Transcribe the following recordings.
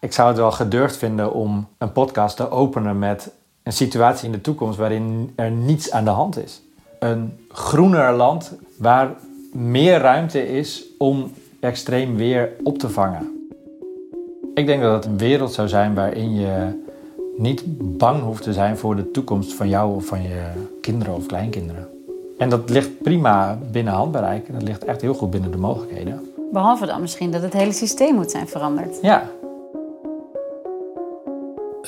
Ik zou het wel gedurfd vinden om een podcast te openen met een situatie in de toekomst waarin er niets aan de hand is. Een groener land waar meer ruimte is om extreem weer op te vangen. Ik denk dat het een wereld zou zijn waarin je niet bang hoeft te zijn voor de toekomst van jou of van je kinderen of kleinkinderen. En dat ligt prima binnen handbereik. Dat ligt echt heel goed binnen de mogelijkheden. Behalve dan misschien dat het hele systeem moet zijn veranderd. Ja,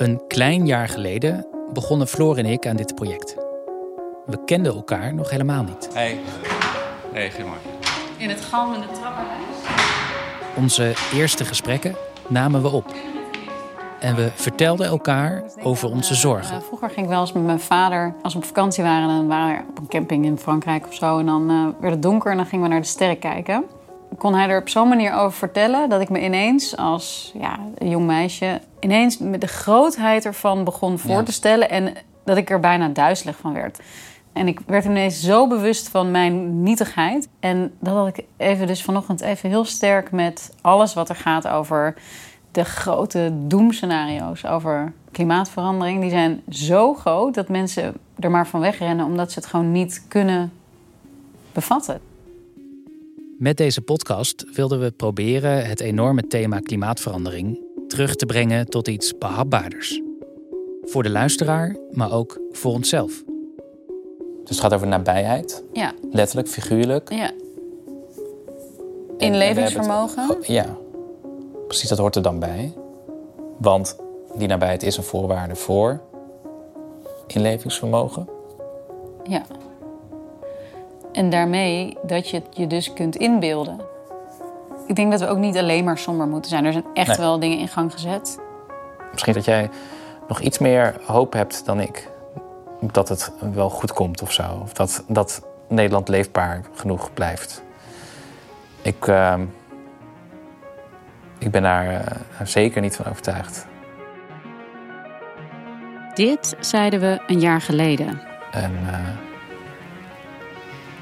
Een klein jaar geleden begonnen Floor en ik aan dit project. We kenden elkaar nog helemaal niet. Hey. Hey, goedemorgen. In het galmende trappenhuis. Onze eerste gesprekken namen we op. En we vertelden elkaar over onze zorgen. Uh, vroeger ging ik wel eens met mijn vader, als we op vakantie waren, dan waren we op een camping in Frankrijk of zo. En dan uh, werd het donker en dan gingen we naar de sterren kijken. Kon hij er op zo'n manier over vertellen dat ik me ineens als ja, een jong meisje ineens met de grootheid ervan begon voor Ja. te stellen. En dat ik er bijna duizelig van werd. En ik werd ineens zo bewust van mijn nietigheid. En dat had ik even dus vanochtend even heel sterk met alles wat er gaat over de grote doemscenario's over klimaatverandering. Die zijn zo groot dat mensen er maar van wegrennen omdat ze het gewoon niet kunnen bevatten. Met deze podcast wilden we proberen het enorme thema klimaatverandering terug te brengen tot iets behapbaarders. Voor de luisteraar, maar ook voor onszelf. Dus het gaat over nabijheid. Ja, Letterlijk, figuurlijk. ja. Inlevingsvermogen. het- oh, ja, precies, dat hoort er dan bij. Want die nabijheid is een voorwaarde voor inlevingsvermogen. Ja. En daarmee dat je het je dus kunt inbeelden. Ik denk dat we ook niet alleen maar somber moeten zijn. Er zijn echt Nee. wel dingen in gang gezet. Misschien dat jij nog iets meer hoop hebt dan ik. Dat het wel goed komt of zo. Of dat, dat Nederland leefbaar genoeg blijft. Ik, ehm, ik ben daar eh, zeker niet van overtuigd. Dit zeiden we een jaar geleden. En eh,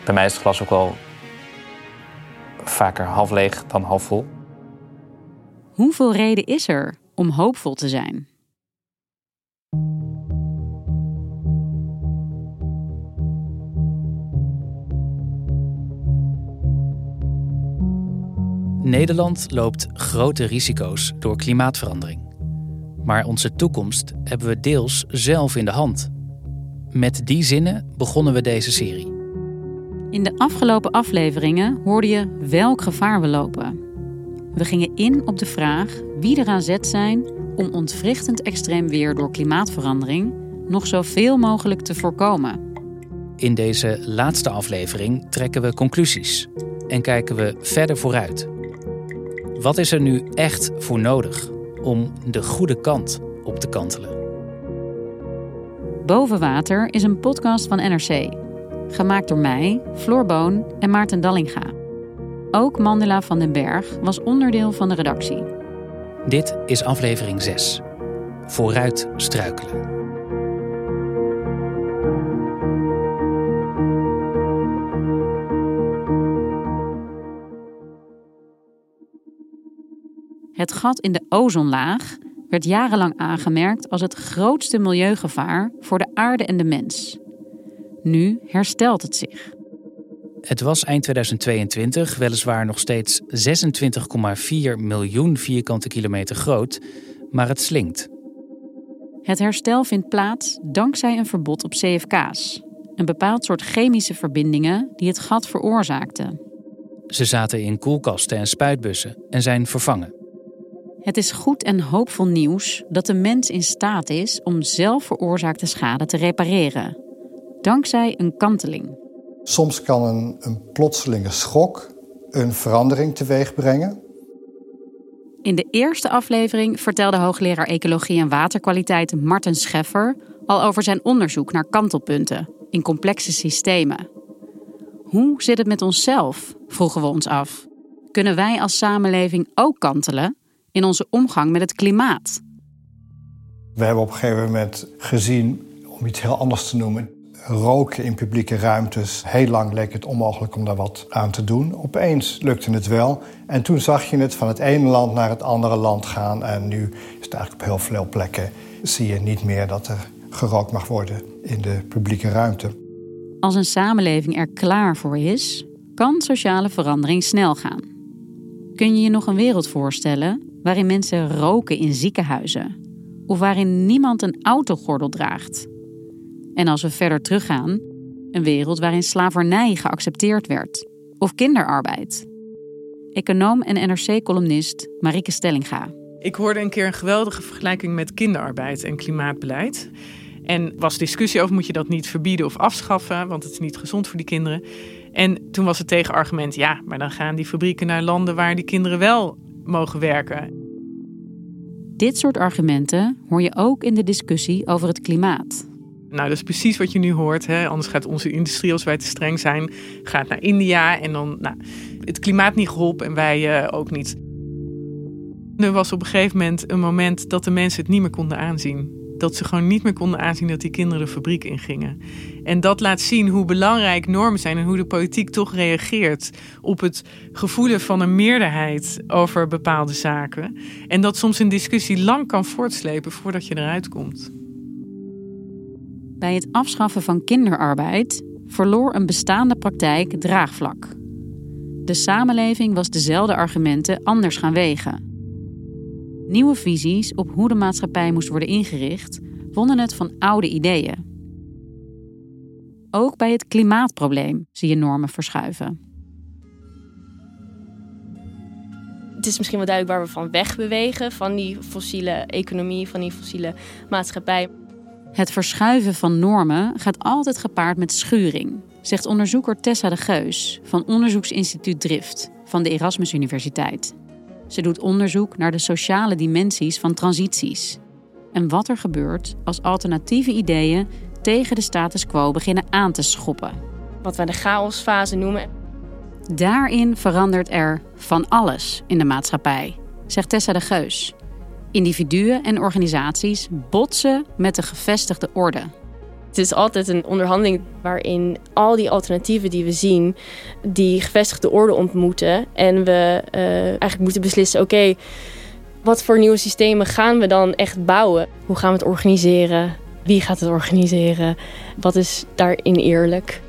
bij mij is het glas ook wel vaker half leeg dan half vol. Hoeveel reden is er om hoopvol te zijn? Nederland loopt grote risico's door klimaatverandering. Maar onze toekomst hebben we deels zelf in de hand. Met die zinnen begonnen we deze serie. In de afgelopen afleveringen hoorde je welk gevaar we lopen. We gingen in op de vraag wie er aan zet zijn om ontwrichtend extreem weer door klimaatverandering nog zoveel mogelijk te voorkomen. In deze laatste aflevering trekken we conclusies en kijken we verder vooruit. Wat is er nu echt voor nodig om de goede kant op te kantelen? Boven Water is een podcast van NRC. Gemaakt door mij, Floor Boon en Maarten Dallinga. Ook Mandela van den Berg was onderdeel van de redactie. Dit is aflevering 6. Vooruit struikelen. Het gat in de ozonlaag werd jarenlang aangemerkt als het grootste milieugevaar voor de aarde en de mens. Nu herstelt het zich. Het was eind 2022 weliswaar nog steeds 26,4 miljoen vierkante kilometer groot, maar het slinkt. Het herstel vindt plaats dankzij een verbod op CFK's, een bepaald soort chemische verbindingen die het gat veroorzaakten. Ze zaten in koelkasten en spuitbussen en zijn vervangen. Het is goed en hoopvol nieuws dat de mens in staat is om zelf veroorzaakte schade te repareren, dankzij een kanteling. Soms kan een, een plotselinge schok een verandering teweeg brengen. In de eerste aflevering vertelde hoogleraar ecologie en waterkwaliteit Martin Scheffer al over zijn onderzoek naar kantelpunten in complexe systemen. Hoe zit het met onszelf? vroegen we ons af. Kunnen wij als samenleving ook kantelen in onze omgang met het klimaat? We hebben op een gegeven moment gezien, om iets heel anders te noemen, roken in publieke ruimtes. Heel lang leek het onmogelijk om daar wat aan te doen. Opeens lukte het wel. En toen zag je het van het ene land naar het andere land gaan. En nu is het eigenlijk op heel veel plekken zie je niet meer dat er gerookt mag worden in de publieke ruimte. Als een samenleving er klaar voor is, kan sociale verandering snel gaan. Kun je je nog een wereld voorstellen waarin mensen roken in ziekenhuizen? Of waarin niemand een autogordel draagt? En als we verder teruggaan, een wereld waarin slavernij geaccepteerd werd of kinderarbeid. Econoom en NRC-columnist Marike Stellinga. Ik hoorde een keer een geweldige vergelijking met kinderarbeid en klimaatbeleid. En was discussie over moet je dat niet verbieden of afschaffen, want het is niet gezond voor die kinderen. En toen was het tegenargument, ja, maar dan gaan die fabrieken naar landen waar die kinderen wel mogen werken. Dit soort argumenten hoor je ook in de discussie over het klimaat. Nou, dat is precies wat je nu hoort. Hè? Anders gaat onze industrie, als wij te streng zijn, gaat naar India. En dan, nou, het klimaat niet geholpen en wij uh, ook niet. Er was op een gegeven moment een moment dat de mensen het niet meer konden aanzien. Dat ze gewoon niet meer konden aanzien dat die kinderen de fabriek ingingen. En dat laat zien hoe belangrijk normen zijn en hoe de politiek toch reageert op het gevoelen van een meerderheid over bepaalde zaken. En dat soms een discussie lang kan voortslepen voordat je eruit komt. Bij het afschaffen van kinderarbeid verloor een bestaande praktijk draagvlak. De samenleving was dezelfde argumenten anders gaan wegen. Nieuwe visies op hoe de maatschappij moest worden ingericht wonnen het van oude ideeën. Ook bij het klimaatprobleem zie je normen verschuiven. Het is misschien wel duidelijk waar we van wegbewegen, van die fossiele economie, van die fossiele maatschappij. Het verschuiven van normen gaat altijd gepaard met schuring, zegt onderzoeker Tessa de Geus van onderzoeksinstituut Drift van de Erasmus Universiteit. Ze doet onderzoek naar de sociale dimensies van transities en wat er gebeurt als alternatieve ideeën tegen de status quo beginnen aan te schoppen. Wat wij de chaosfase noemen. Daarin verandert er van alles in de maatschappij, zegt Tessa de Geus. Individuen en organisaties botsen met de gevestigde orde. Het is altijd een onderhandeling waarin al die alternatieven die we zien, die gevestigde orde ontmoeten. En we uh, eigenlijk moeten beslissen: oké, wat voor nieuwe systemen gaan we dan echt bouwen? Hoe gaan we het organiseren? Wie gaat het organiseren? Wat is daarin eerlijk?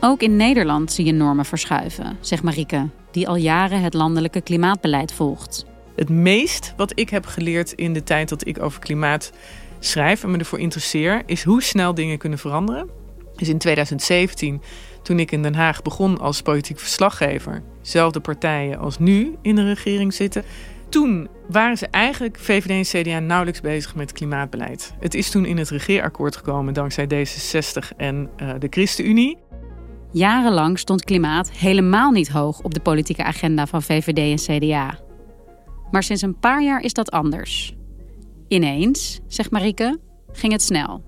Ook in Nederland zie je normen verschuiven, zegt Marieke, die al jaren het landelijke klimaatbeleid volgt. Het meest wat ik heb geleerd in de tijd dat ik over klimaat schrijf en me ervoor interesseer, is hoe snel dingen kunnen veranderen. Dus in 2017, toen ik in Den Haag begon als politiek verslaggever, zelfde partijen als nu in de regering zitten. Toen waren ze eigenlijk, VVD en CDA, nauwelijks bezig met klimaatbeleid. Het is toen in het regeerakkoord gekomen dankzij D66 en uh, de ChristenUnie. Jarenlang stond klimaat helemaal niet hoog op de politieke agenda van VVD en CDA. Maar sinds een paar jaar is dat anders. Ineens, zegt Marieke, ging het snel.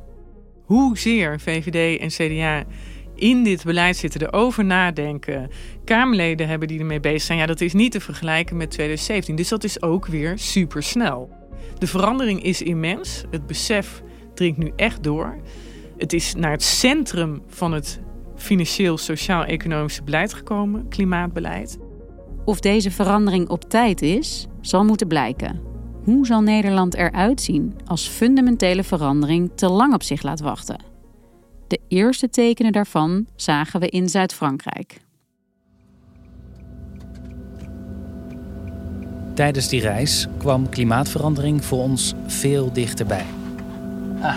Hoezeer VVD en CDA in dit beleid zitten, erover nadenken, Kamerleden hebben die ermee bezig zijn, ja, dat is niet te vergelijken met 2017. Dus dat is ook weer super snel. De verandering is immens. Het besef dringt nu echt door. Het is naar het centrum van het financieel, sociaal-economische beleid gekomen, klimaatbeleid. Of deze verandering op tijd is, zal moeten blijken. Hoe zal Nederland eruit zien als fundamentele verandering te lang op zich laat wachten? De eerste tekenen daarvan zagen we in Zuid-Frankrijk. Tijdens die reis kwam klimaatverandering voor ons veel dichterbij. Ah.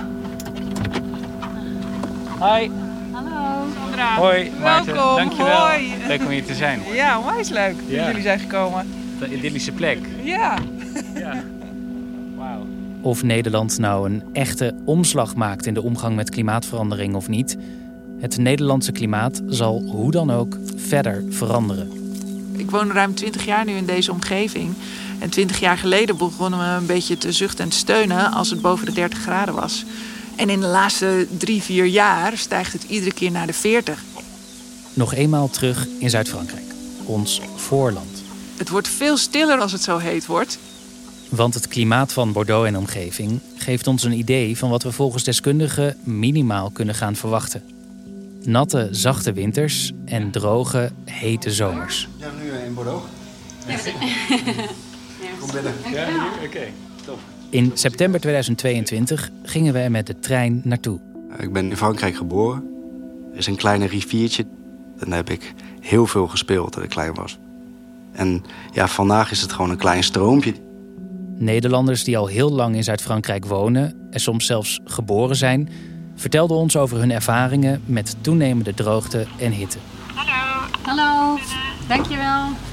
Hoi. Hallo. Sandra. Hoi, Maarten. Welkom. Dankjewel. Hoi. Leuk om hier te zijn. Ja, onwijs leuk dat Ja. jullie zijn gekomen. De idyllische plek. Ja. Ja. Wauw. Of Nederland nou een echte omslag maakt in de omgang met klimaatverandering of niet, het Nederlandse klimaat zal hoe dan ook verder veranderen. Ik woon ruim 20 jaar nu in deze omgeving. En 20 jaar geleden begonnen we een beetje te zuchten en te steunen als het boven de 30 graden was. En in de laatste drie, vier jaar stijgt het iedere keer naar de 40. Nog eenmaal terug in Zuid-Frankrijk, ons voorland. Het wordt veel stiller als het zo heet wordt. Want het klimaat van Bordeaux en omgeving geeft ons een idee van wat we volgens deskundigen minimaal kunnen gaan verwachten. Natte, zachte winters en droge, hete zomers. Ja, nu in Bordeaux. Kom binnen. Ja, oké. Top. In september 2022 gingen we er met de trein naartoe. Ik ben in Frankrijk geboren. Er is een kleine riviertje. En daar heb ik heel veel gespeeld toen ik klein was. En ja, vandaag is het gewoon een klein stroompje. Nederlanders die al heel lang in Zuid-Frankrijk wonen en soms zelfs geboren zijn, vertelden ons over hun ervaringen met toenemende droogte en hitte. Hallo, dankjewel.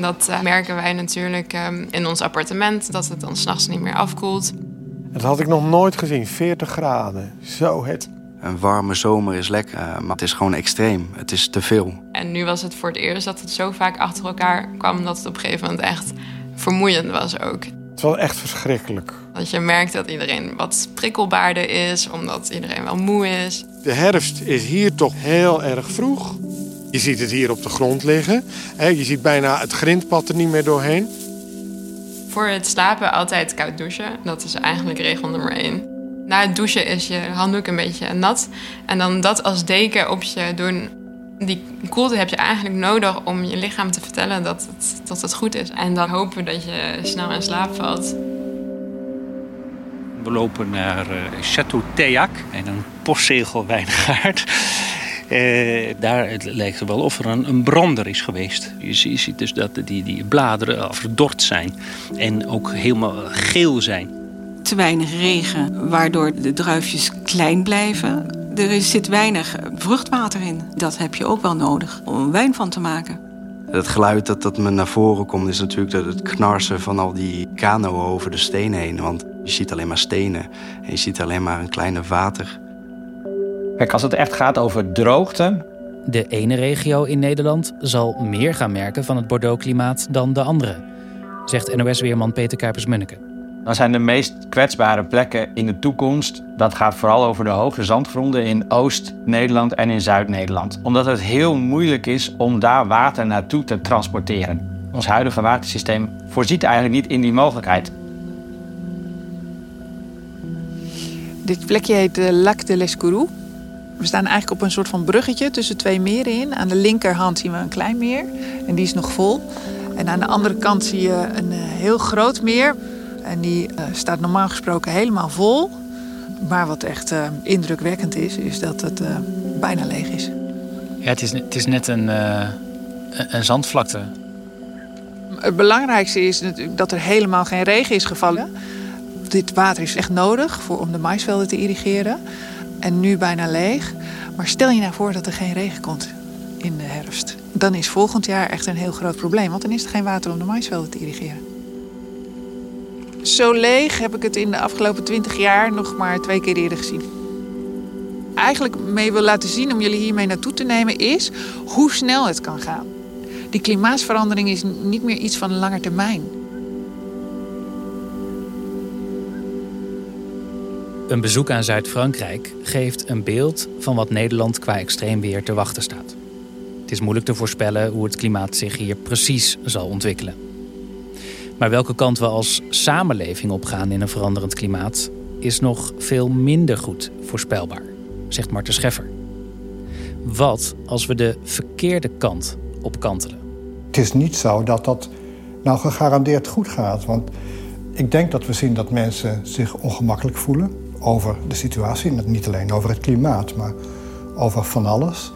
Dat eh, merken wij natuurlijk ehm, in ons appartement, dat het dan s'nachts niet meer afkoelt. Dat had ik nog nooit gezien, 40 graden. Zo het. Een warme zomer is lekker, eh, maar het is gewoon extreem. Het is te veel. En nu was het voor het eerst dat het zo vaak achter elkaar kwam dat het op een gegeven moment echt vermoeiend was ook. Het was echt verschrikkelijk. Dat je merkt dat iedereen wat prikkelbaarder is, omdat iedereen wel moe is. De herfst is hier toch heel erg vroeg. Je ziet het hier op de grond liggen. Hè, Je ziet bijna het grindpad er niet meer doorheen. Voor het slapen altijd koud douchen. Dat is eigenlijk regel nummer één. Na het douchen is je handdoek een beetje nat. En dan dat als deken op je doen. Die koelte heb je eigenlijk nodig om je lichaam te vertellen dat het, dat het goed is. En dan hopen dat je snel in slaap valt. We lopen naar eh, Château Théac en een postzegelwijngaard. Eh, daar het lijkt het wel of er een, een brander is geweest. Je, zie- je ziet dus dat die, die bladeren verdord zijn en ook helemaal geel zijn. te weinig regen, waardoor de druifjes klein blijven. Er zit weinig vruchtwater in. Dat heb je ook wel nodig om wijn van te maken. Het geluid dat, dat me naar voren komt is natuurlijk dat het knarsen van al die kanoën over de stenen heen. Want je ziet alleen maar stenen en je ziet alleen maar een kleine water. Kijk, als het echt gaat over droogte. De ene regio in Nederland zal meer gaan merken van het Bordeaux-klimaat dan de andere, zegt NOS-weerman Peter Kuipers-Munneke. Dan zijn de meest kwetsbare plekken in de toekomst. Dat gaat vooral over de hoge zandgronden in Oost-Nederland en in Zuid-Nederland. Omdat het heel moeilijk is om daar water naartoe te transporteren. Ons huidige watersysteem voorziet eigenlijk niet in die mogelijkheid. Dit plekje heet de Lac de l'Escourou. We staan eigenlijk op een soort van bruggetje tussen twee meren in. Aan de linkerhand zien we een klein meer en die is nog vol. En aan de andere kant zie je een eh, heel groot meer. En die eh, staat normaal gesproken helemaal vol. Maar wat echt eh, indrukwekkend is, is dat het bijna leeg is. Ja, het is, het is net een, een- een zandvlakte. Het belangrijkste is natuurlijk dat er helemaal geen regen is gevallen. Dit water is echt nodig voor, om de maisvelden te irrigeren. En nu bijna leeg. Maar stel je nou voor dat er geen regen komt in de herfst. Dan is volgend jaar echt een heel groot probleem. Want dan is er geen water om de maisvelden te irrigeren. Zo leeg heb ik het in de afgelopen twintig jaar nog maar twee keer eerder gezien. Eigenlijk mee wil laten zien om jullie hiermee naartoe te nemen is hoe snel het kan gaan. Die klimaatsverandering is niet meer iets van lange termijn. Een bezoek aan Zuid-Frankrijk geeft een beeld van wat Nederland qua extreem weer te wachten staat. Het is moeilijk te voorspellen hoe het klimaat zich hier precies zal ontwikkelen. Maar welke kant we als samenleving opgaan in een veranderend klimaat is nog veel minder goed voorspelbaar, zegt Marten Scheffer. Wat als we de verkeerde kant op kantelen? Het is niet zo dat dat nou gegarandeerd goed gaat. Want ik denk dat we zien dat mensen zich ongemakkelijk voelen. Over de situatie. Niet alleen over het klimaat, maar over van alles.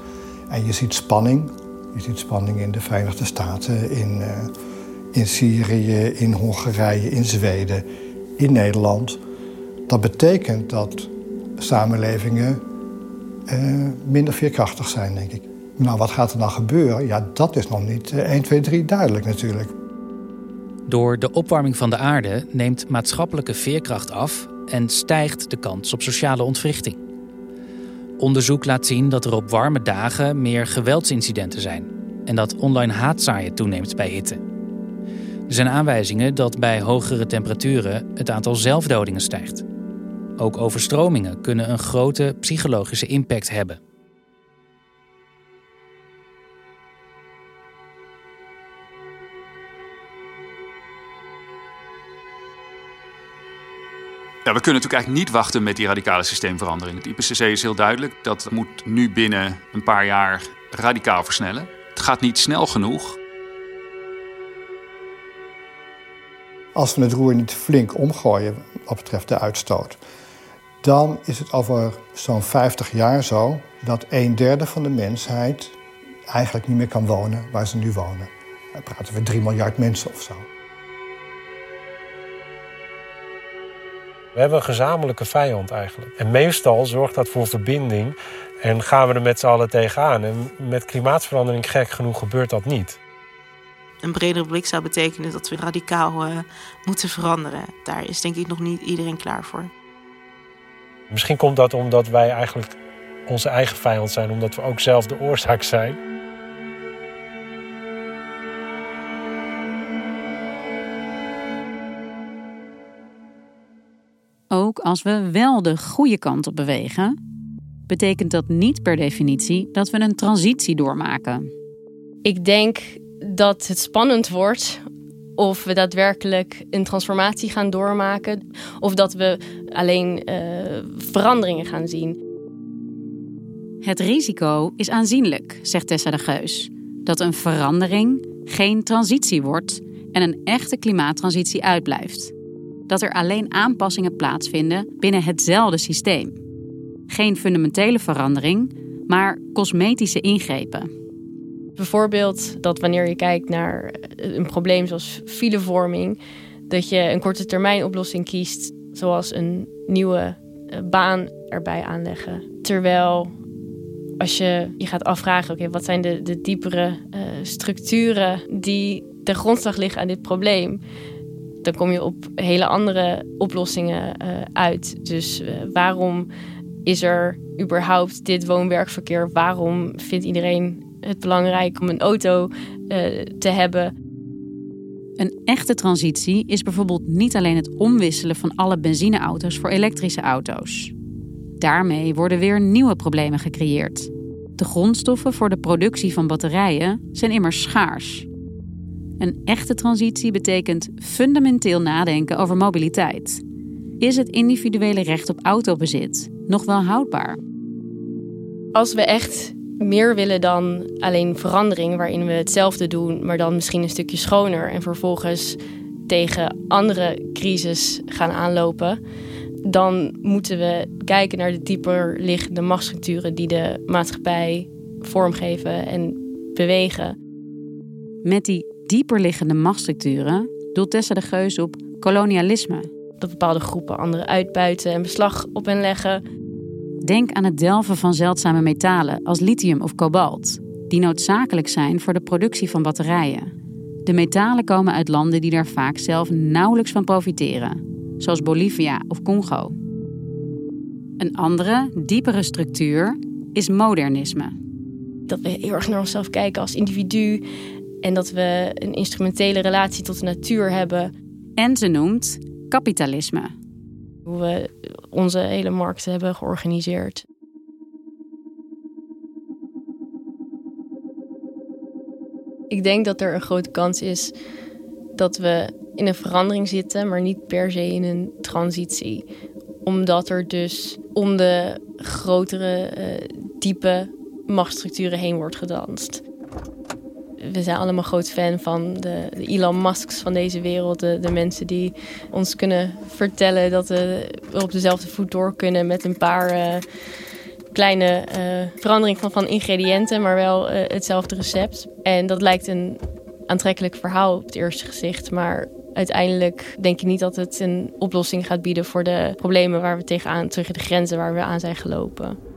En je ziet spanning. Je ziet spanning in de Verenigde Staten, in, uh, in Syrië, in Hongarije, in Zweden, in Nederland. Dat betekent dat samenlevingen uh, minder veerkrachtig zijn, denk ik. Nou, wat gaat er dan gebeuren? Ja, dat is nog niet 1, 2, 3 duidelijk natuurlijk. Door de opwarming van de aarde neemt maatschappelijke veerkracht af en stijgt de kans op sociale ontwrichting. Onderzoek laat zien dat er op warme dagen meer geweldsincidenten zijn en dat online haatzaaien toeneemt bij hitte. Er zijn aanwijzingen dat bij hogere temperaturen het aantal zelfdodingen stijgt. Ook overstromingen kunnen een grote psychologische impact hebben. Ja, we kunnen natuurlijk eigenlijk niet wachten met die radicale systeemverandering. Het IPCC is heel duidelijk. Dat moet nu binnen een paar jaar radicaal versnellen. Het gaat niet snel genoeg. Als we het roer niet flink omgooien wat betreft de uitstoot, dan is het over zo'n 50 jaar zo dat een derde van de mensheid eigenlijk niet meer kan wonen waar ze nu wonen. Dan praten we 3 miljard mensen of zo. We hebben een gezamenlijke vijand eigenlijk. En meestal zorgt dat voor verbinding en gaan we er met z'n allen tegenaan. En met klimaatverandering, gek genoeg, gebeurt dat niet. Een bredere blik zou betekenen dat we radicaal uh, moeten veranderen. Daar is denk ik nog niet iedereen klaar voor. Misschien komt dat omdat wij eigenlijk onze eigen vijand zijn, omdat we ook zelf de oorzaak zijn. Ook als we wel de goede kant op bewegen, betekent dat niet per definitie dat we een transitie doormaken. Ik denk dat het spannend wordt of we daadwerkelijk een transformatie gaan doormaken of dat we alleen uh, veranderingen gaan zien. Het risico is aanzienlijk, zegt Tessa de Geus, dat een verandering geen transitie wordt en een echte klimaattransitie uitblijft dat er alleen aanpassingen plaatsvinden binnen hetzelfde systeem. Geen fundamentele verandering, maar cosmetische ingrepen. Bijvoorbeeld dat wanneer je kijkt naar een probleem zoals filevorming, dat je een korte termijn oplossing kiest, zoals een nieuwe eh, baan erbij aanleggen. Terwijl als je je gaat afvragen, oké, wat zijn de, de diepere uh, structuren die de grondslag liggen aan dit probleem, dan kom je op hele andere oplossingen uh, uit. Dus uh, waarom is er überhaupt dit woon-werkverkeer? Waarom vindt iedereen het belangrijk om een auto uh, te hebben? Een echte transitie is bijvoorbeeld niet alleen het omwisselen van alle benzineauto's voor elektrische auto's. Daarmee worden weer nieuwe problemen gecreëerd. De grondstoffen voor de productie van batterijen zijn immers schaars. Een echte transitie betekent fundamenteel nadenken over mobiliteit. Is het individuele recht op autobezit nog wel houdbaar? Als we echt meer willen dan alleen verandering, waarin we hetzelfde doen, maar dan misschien een stukje schoner en vervolgens tegen andere crisis gaan aanlopen, dan moeten we kijken naar de dieper liggende machtsstructuren die de maatschappij vormgeven en bewegen. Met die dieperliggende machtsstructuren doelt Tessa de Geus op kolonialisme. Dat bepaalde groepen anderen uitbuiten en beslag op hen leggen. Denk aan het delven van zeldzame metalen als lithium of kobalt, die noodzakelijk zijn voor de productie van batterijen. De metalen komen uit landen die daar vaak zelf nauwelijks van profiteren, zoals Bolivia of Congo. Een andere, diepere structuur is modernisme. Dat we heel erg naar onszelf kijken als individu en dat we een instrumentele relatie tot de natuur hebben. En ze noemt kapitalisme. Hoe we onze hele markt hebben georganiseerd. Ik denk dat er een grote kans is dat we in een verandering zitten, maar niet per se in een transitie. Omdat er dus om de grotere, uh, diepe machtsstructuren heen wordt gedanst we zijn allemaal groot fan van de, de Elon Musks van deze wereld. De, mensen die ons kunnen vertellen dat we op dezelfde voet door kunnen met een paar uh, kleine uh, verandering van, van ingrediënten, maar wel uh, hetzelfde recept. En dat lijkt een aantrekkelijk verhaal op het eerste gezicht, maar uiteindelijk denk ik niet dat het een oplossing gaat bieden voor de problemen waar we tegenaan, tegen de grenzen waar we aan zijn gelopen.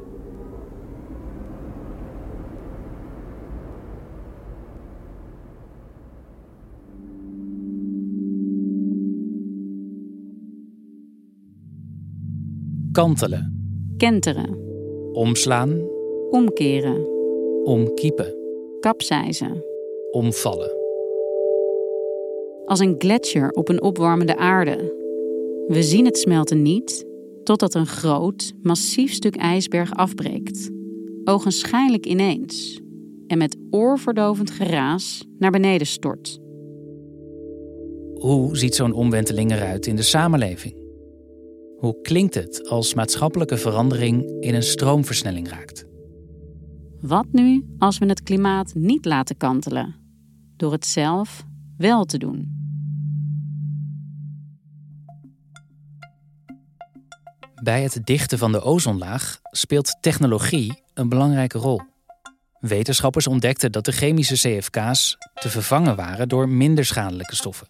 Kantelen. Kenteren. Omslaan. Omkeren. Omkiepen. Kapseizen. Omvallen. Als een gletsjer op een opwarmende aarde. We zien het smelten niet totdat een groot, massief stuk ijsberg afbreekt. Ogenschijnlijk ineens. En met oorverdovend geraas naar beneden stort. Hoe ziet zo'n omwenteling eruit in de samenleving? Hoe klinkt het als maatschappelijke verandering in een stroomversnelling raakt? Wat nu als we het klimaat niet laten kantelen, door het zelf wel te doen? Bij het dichten van de ozonlaag speelt technologie een belangrijke rol. Wetenschappers ontdekten dat de chemische CFK's te vervangen waren door minder schadelijke stoffen.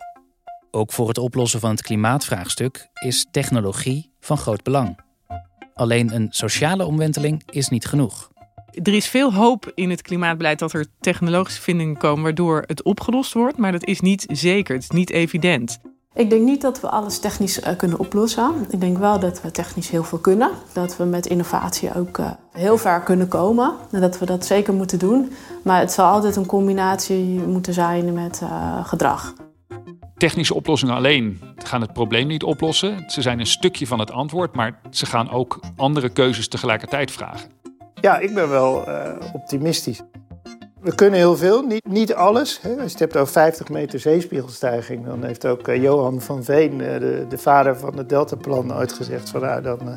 Ook voor het oplossen van het klimaatvraagstuk is technologie van groot belang. Alleen een sociale omwenteling is niet genoeg. Er is veel hoop in het klimaatbeleid dat er technologische vindingen komen waardoor het opgelost wordt, maar dat is niet zeker, het is niet evident. Ik denk niet dat we alles technisch uh, kunnen oplossen. Ik denk wel dat we technisch heel veel kunnen. Dat we met innovatie ook uh, heel ver kunnen komen. En dat we dat zeker moeten doen. Maar het zal altijd een combinatie moeten zijn met uh, gedrag. Technische oplossingen alleen gaan het probleem niet oplossen. Ze zijn een stukje van het antwoord, maar ze gaan ook andere keuzes tegelijkertijd vragen. Ja, ik ben wel optimistisch. We kunnen heel veel, niet, niet alles. Hè. Als je het hebt over 50 meter zeespiegelstijging, dan heeft ook uh, Johan van Veen, uh, de, de, vader van het Deltaplan, ooit gezegd van nou, dan op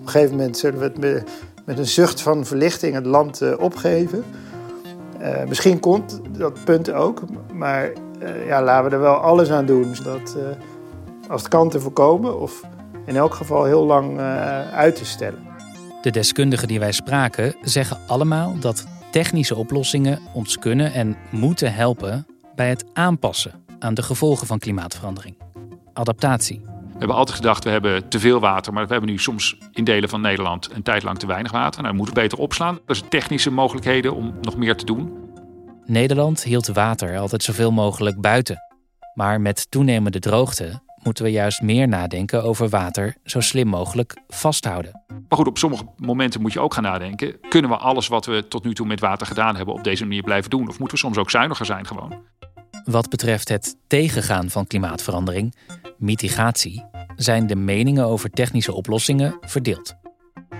een gegeven moment zullen we het met, met een zucht van verlichting het land opgeven. misschien komt dat punt ook, maar ja, laten we er wel alles aan doen, zodat als het kan te voorkomen of in elk geval heel lang uit te stellen. De deskundigen die wij spraken zeggen allemaal dat technische oplossingen ons kunnen en moeten helpen bij het aanpassen aan de gevolgen van klimaatverandering. Adaptatie. We hebben altijd gedacht, we hebben te veel water, maar we hebben nu soms in delen van Nederland een tijd lang te weinig water. Nou, we moeten beter opslaan. Er zijn technische mogelijkheden om nog meer te doen. Nederland hield water altijd zoveel mogelijk buiten. Maar met toenemende droogte moeten we juist meer nadenken over water zo slim mogelijk vasthouden. Maar goed, op sommige momenten moet je ook gaan nadenken: kunnen we alles wat we tot nu toe met water gedaan hebben op deze manier blijven doen? Of moeten we soms ook zuiniger zijn gewoon? Wat betreft het tegengaan van klimaatverandering, mitigatie, zijn de meningen over technische oplossingen verdeeld.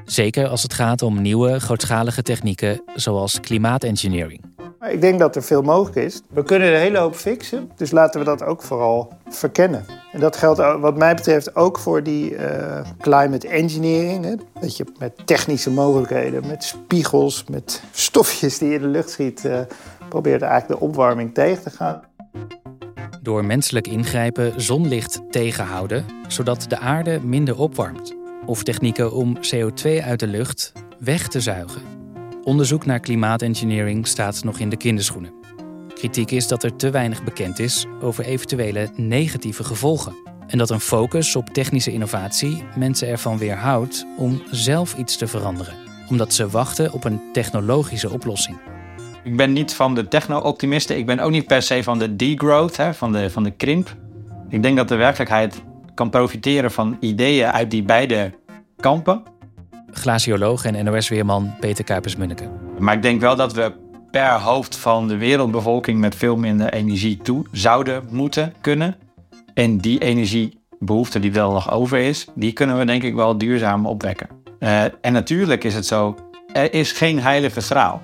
Zeker als het gaat om nieuwe grootschalige technieken zoals klimaatengineering. Ik denk dat er veel mogelijk is. We kunnen een hele hoop fixen, dus laten we dat ook vooral verkennen. En dat geldt wat mij betreft ook voor die uh, climate engineering. Hè? Dat je met technische mogelijkheden, met spiegels, met stofjes die in de lucht schiet, uh, probeert eigenlijk de opwarming tegen te gaan. Door menselijk ingrijpen zonlicht tegenhouden, zodat de aarde minder opwarmt. Of technieken om CO2 uit de lucht weg te zuigen. Onderzoek naar klimaatengineering staat nog in de kinderschoenen. Kritiek is dat er te weinig bekend is over eventuele negatieve gevolgen. En dat een focus op technische innovatie mensen ervan weerhoudt om zelf iets te veranderen, omdat ze wachten op een technologische oplossing. Ik ben niet van de techno-optimisten. Ik ben ook niet per se van de degrowth, hè, van, de, van de krimp. Ik denk dat de werkelijkheid kan profiteren van ideeën uit die beide kampen. Glacioloog en NOS-weerman Peter Kuipers-Munneke. Maar ik denk wel dat we per hoofd van de wereldbevolking met veel minder energie toe zouden moeten kunnen. En die energiebehoefte die er nog over is, die kunnen we denk ik wel duurzaam opwekken. Uh, en natuurlijk is het zo, er is geen heilige graal.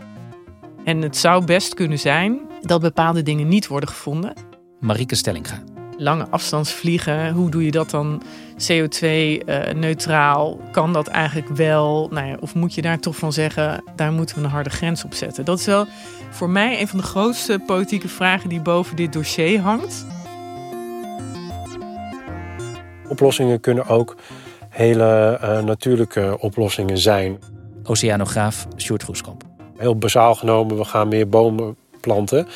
En het zou best kunnen zijn dat bepaalde dingen niet worden gevonden. Marieke Stellinga. Lange afstandsvliegen, hoe doe je dat dan CO2-neutraal? kan dat eigenlijk wel? Nou ja, of moet je daar toch van zeggen, daar moeten we een harde grens op zetten? Dat is wel voor mij een van de grootste politieke vragen die boven dit dossier hangt. Oplossingen kunnen ook hele uh, natuurlijke oplossingen zijn. Oceanograaf Sjoerd Groeskamp. Heel bazaal genomen, we gaan meer bomen planten.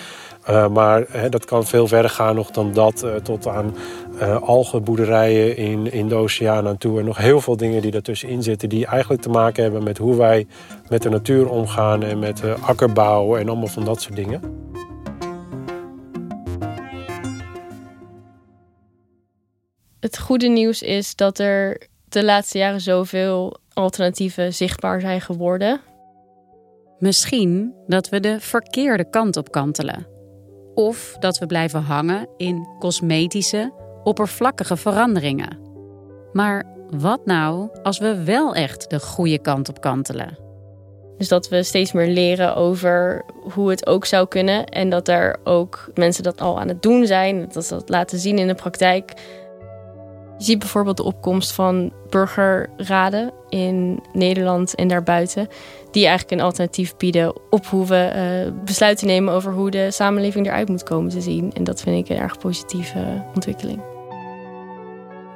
Uh, maar hè, dat kan veel verder gaan nog dan dat. Uh, tot aan uh, algenboerderijen in, in de oceaan aan toe. En nog heel veel dingen die daartussenin zitten. Die eigenlijk te maken hebben met hoe wij met de natuur omgaan. En met akkerbouw en allemaal van dat soort dingen. Het goede nieuws is dat er de laatste jaren zoveel alternatieven zichtbaar zijn geworden. Misschien dat we de verkeerde kant op kantelen. Of dat we blijven hangen in cosmetische, oppervlakkige veranderingen. Maar wat nou als we wel echt de goede kant op kantelen? Dus dat we steeds meer leren over hoe het ook zou kunnen. En dat er ook mensen dat al aan het doen zijn. Dat ze dat laten zien in de praktijk. Je ziet bijvoorbeeld de opkomst van burgerraden in Nederland en daarbuiten, die eigenlijk een alternatief bieden op hoe we uh, besluiten nemen over hoe de samenleving eruit moet komen te zien. En dat vind ik een erg positieve ontwikkeling.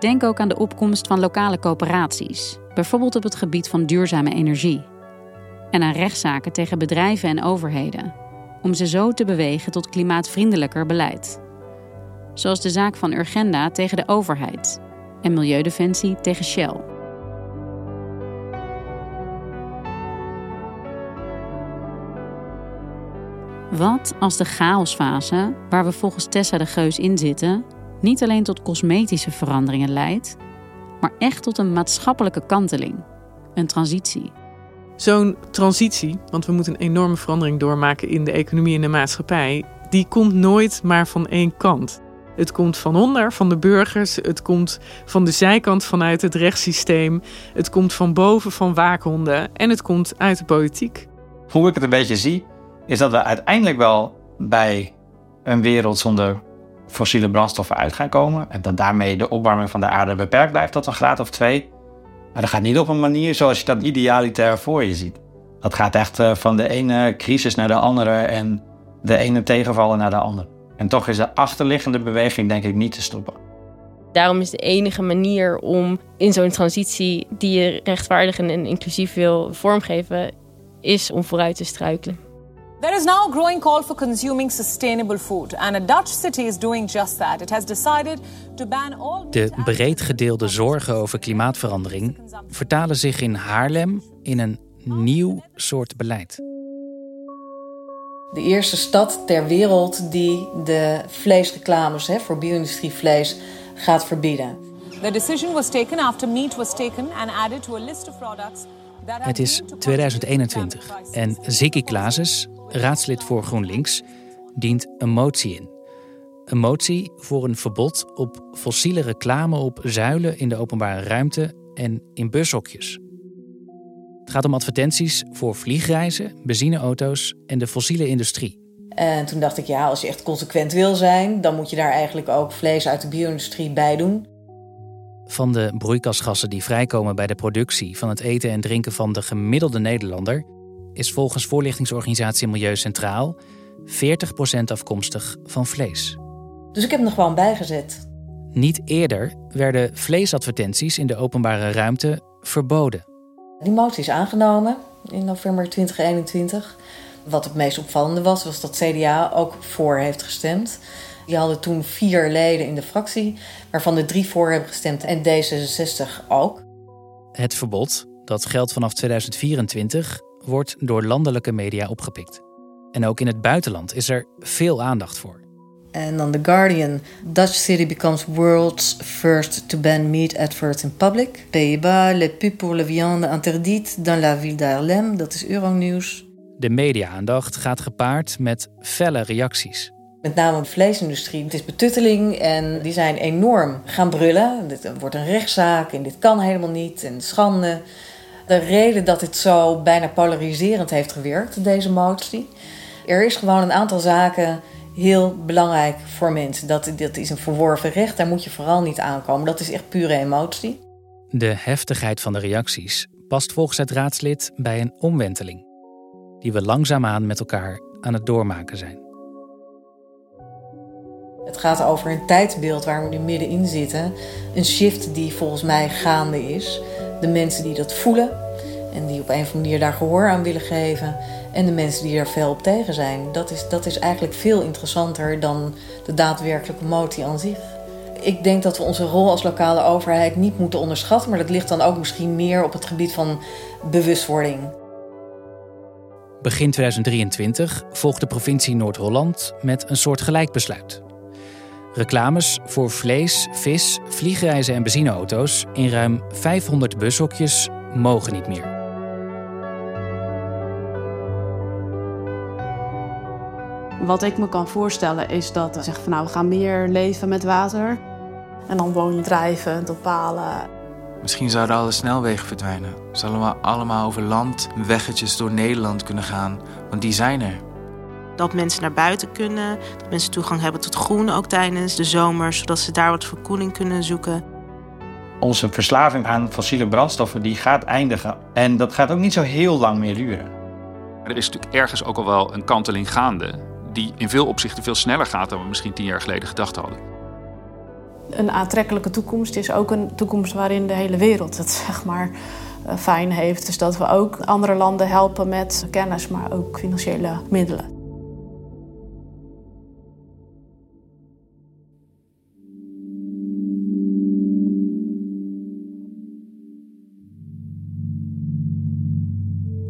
Denk ook aan de opkomst van lokale coöperaties, bijvoorbeeld op het gebied van duurzame energie. En aan rechtszaken tegen bedrijven en overheden, om ze zo te bewegen tot klimaatvriendelijker beleid. Zoals de zaak van Urgenda tegen de overheid en Milieudefensie tegen Shell. Wat als de chaosfase, waar we volgens Tessa de Geus in zitten, niet alleen tot cosmetische veranderingen leidt, maar echt tot een maatschappelijke kanteling, een transitie? Zo'n transitie, want we moeten een enorme verandering doormaken in de economie en de maatschappij, die komt nooit maar van één kant. Het komt van onder, van de burgers. Het komt van de zijkant vanuit het rechtssysteem. Het komt van boven van waakhonden. En het komt uit de politiek. Hoe ik het een beetje zie, is dat we uiteindelijk wel bij een wereld zonder fossiele brandstoffen uit gaan komen. En dat daarmee de opwarming van de aarde beperkt blijft tot een graad of twee. Maar dat gaat niet op een manier zoals je dat idealitair voor je ziet. Dat gaat echt eh, van de ene crisis naar de andere en de ene tegenvallen naar de andere. En toch is de achterliggende beweging denk ik niet te stoppen. Daarom is de enige manier om in zo'n transitie die je rechtvaardig en inclusief wil vormgeven, is om vooruit te struikelen. There is now a growing call for consuming sustainable food, and a Dutch city is doing just that. It has decided to ban all. De breed gedeelde zorgen over klimaatverandering vertalen zich in Haarlem in een nieuw soort beleid de eerste stad ter wereld die de vleesreclames hè, voor bio-industrievlees gaat verbieden. The decision was taken after meat was taken and added to a list of products. Het is 2021 en Ziggy Klaases, raadslid voor GroenLinks, dient een motie in. Een motie voor een verbod op fossiele reclame op zuilen in de openbare ruimte en in bushokjes. Het gaat om advertenties voor vliegreizen, benzineauto's en de fossiele industrie. En toen dacht ik, ja, als je echt consequent wil zijn, dan moet je daar eigenlijk ook vlees uit de bio-industrie bij doen. Van de broeikasgassen die vrijkomen bij de productie van het eten en drinken van de gemiddelde Nederlander, is volgens voorlichtingsorganisatie Milieu Centraal 40% afkomstig van vlees. Dus ik heb hem er gewoon bijgezet. Niet eerder werden vleesadvertenties in de openbare ruimte verboden. Die motie is aangenomen in november 2021. Wat het meest opvallende was, was dat CDA ook voor heeft gestemd. Die hadden toen vier leden in de fractie, waarvan de drie voor hebben gestemd en D66 ook. Het verbod, dat geldt vanaf 2024, wordt door landelijke media opgepikt. En ook in het buitenland is er veel aandacht voor. En dan The Guardian. Dutch city becomes world's first to ban meat adverts in public. Pays-Bas, les pubs pour la viande interdite dans la ville d'Haarlem. Dat is Euronews. De media-aandacht gaat gepaard met felle reacties. Met name de vleesindustrie. Het is betutteling en die zijn enorm gaan brullen. Dit wordt een rechtszaak en dit kan helemaal niet en schande. De reden dat het zo bijna polariserend heeft gewerkt, deze motie. Er is gewoon een aantal zaken heel belangrijk voor mensen. Dat, dat is een verworven recht, daar moet je vooral niet aankomen. Dat is echt pure emotie. De heftigheid van de reacties past volgens het raadslid bij een omwenteling, die we langzaamaan met elkaar aan het doormaken zijn. Het gaat over een tijdsbeeld waar we nu middenin zitten. Een shift die volgens mij gaande is. De mensen die dat voelen en die op een of andere manier daar gehoor aan willen geven. En de mensen die er fel op tegen zijn. Dat is, dat is eigenlijk veel interessanter dan de daadwerkelijke motie aan zich. Ik denk dat we onze rol als lokale overheid niet moeten onderschatten. Maar dat ligt dan ook misschien meer op het gebied van bewustwording. Begin 2023 volgt de provincie Noord-Holland met een soort gelijkbesluit. Reclames voor vlees, vis, vliegreizen en benzineauto's in ruim 500 bushokjes mogen niet meer. Wat ik me kan voorstellen is dat we zeggen van nou we gaan meer leven met water. En dan woon je drijvend op palen. Misschien zouden alle snelwegen verdwijnen. Zullen we allemaal over land, weggetjes door Nederland kunnen gaan, want die zijn er. Dat mensen naar buiten kunnen, dat mensen toegang hebben tot groen ook tijdens de zomer, zodat ze daar wat verkoeling kunnen zoeken. Onze verslaving aan fossiele brandstoffen die gaat eindigen. En dat gaat ook niet zo heel lang meer duren. Er is natuurlijk ergens ook al wel een kanteling gaande, die in veel opzichten veel sneller gaat dan we misschien tien jaar geleden gedacht hadden. Een aantrekkelijke toekomst is ook een toekomst waarin de hele wereld het zeg maar eh, fijn heeft. Dus dat we ook andere landen helpen met kennis, maar ook financiële middelen.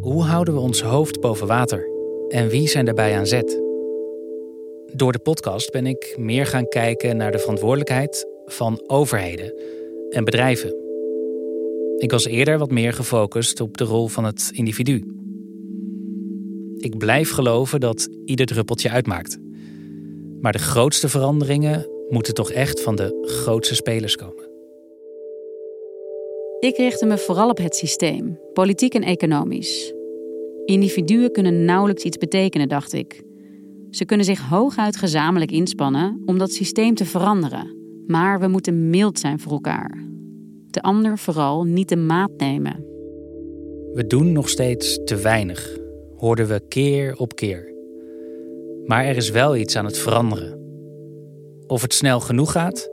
Hoe houden we ons hoofd boven water? En wie zijn daarbij aan zet? Door de podcast ben ik meer gaan kijken naar de verantwoordelijkheid van overheden en bedrijven. Ik was eerder wat meer gefocust op de rol van het individu. Ik blijf geloven dat ieder druppeltje uitmaakt. Maar de grootste veranderingen moeten toch echt van de grootste spelers komen. Ik richtte me vooral op het systeem, politiek en economisch. Individuen kunnen nauwelijks iets betekenen, dacht ik. Ze kunnen zich hooguit gezamenlijk inspannen om dat systeem te veranderen. Maar we moeten mild zijn voor elkaar. De ander vooral niet de maat nemen. We doen nog steeds te weinig, hoorden we keer op keer. Maar er is wel iets aan het veranderen. Of het snel genoeg gaat,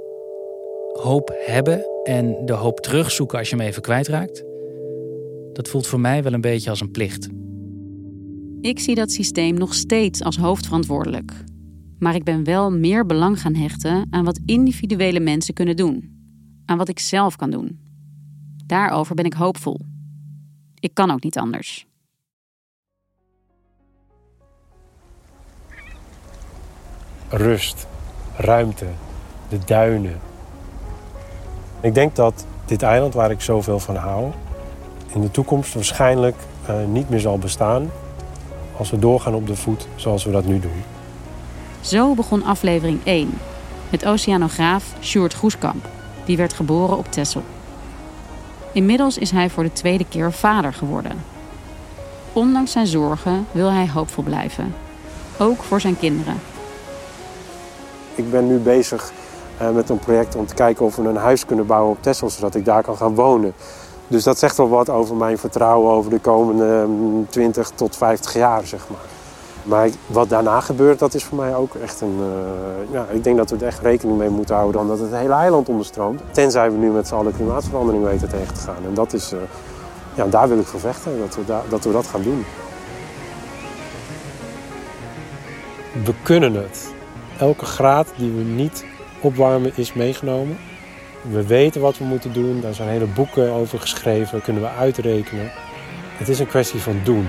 hoop hebben en de hoop terugzoeken als je hem even kwijtraakt, dat voelt voor mij wel een beetje als een plicht. Ik zie dat systeem nog steeds als hoofdverantwoordelijk. Maar ik ben wel meer belang gaan hechten aan wat individuele mensen kunnen doen. Aan wat ik zelf kan doen. Daarover ben ik hoopvol. Ik kan ook niet anders. Rust, ruimte, de duinen. Ik denk dat dit eiland waar ik zoveel van hou, in de toekomst waarschijnlijk uh, niet meer zal bestaan als we doorgaan op de voet zoals we dat nu doen. Zo begon aflevering 1 met oceanograaf Sjoerd Groeskamp. Die werd geboren op Texel. Inmiddels is hij voor de tweede keer vader geworden. Ondanks zijn zorgen wil hij hoopvol blijven. Ook voor zijn kinderen. Ik ben nu bezig uh, met een project om te kijken of we een huis kunnen bouwen op Texel, zodat ik daar kan gaan wonen. Dus dat zegt wel wat over mijn vertrouwen over de komende 20 tot 50 jaar, zeg maar. Maar wat daarna gebeurt, dat is voor mij ook echt een... Uh, ja, ik denk dat we er echt rekening mee moeten houden omdat het hele eiland onderstroomt. Tenzij we nu met z'n allen klimaatverandering weten tegen te gaan. En dat is, uh, ja, daar wil ik voor vechten, dat we, da dat we dat gaan doen. We kunnen het. Elke graad die we niet opwarmen is meegenomen. We weten wat we moeten doen, daar zijn hele boeken over geschreven, kunnen we uitrekenen. Het is een kwestie van doen.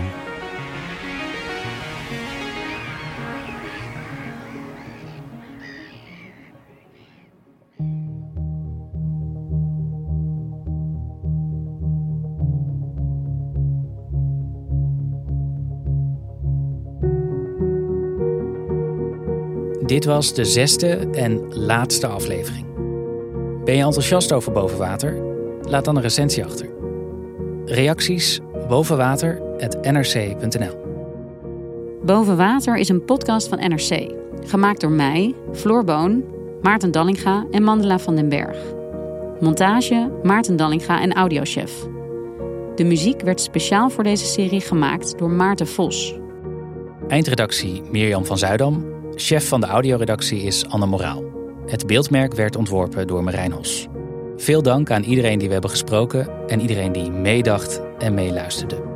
Dit was de zesde en laatste aflevering. Ben je enthousiast over bovenwater? Laat dan een recensie achter. Reacties bovenwater.nrc.nl Bovenwater is een podcast van NRC. Gemaakt door mij, Floor Boon, Maarten Dallinga en Mandela van den Berg. Montage Maarten Dallinga en audiochef. De muziek werd speciaal voor deze serie gemaakt door Maarten Vos. Eindredactie Mirjam van Zuidam. Chef van de audioredactie is Anne Moraal. Het beeldmerk werd ontworpen door Marijn Hos. Veel dank aan iedereen die we hebben gesproken en iedereen die meedacht en meeluisterde.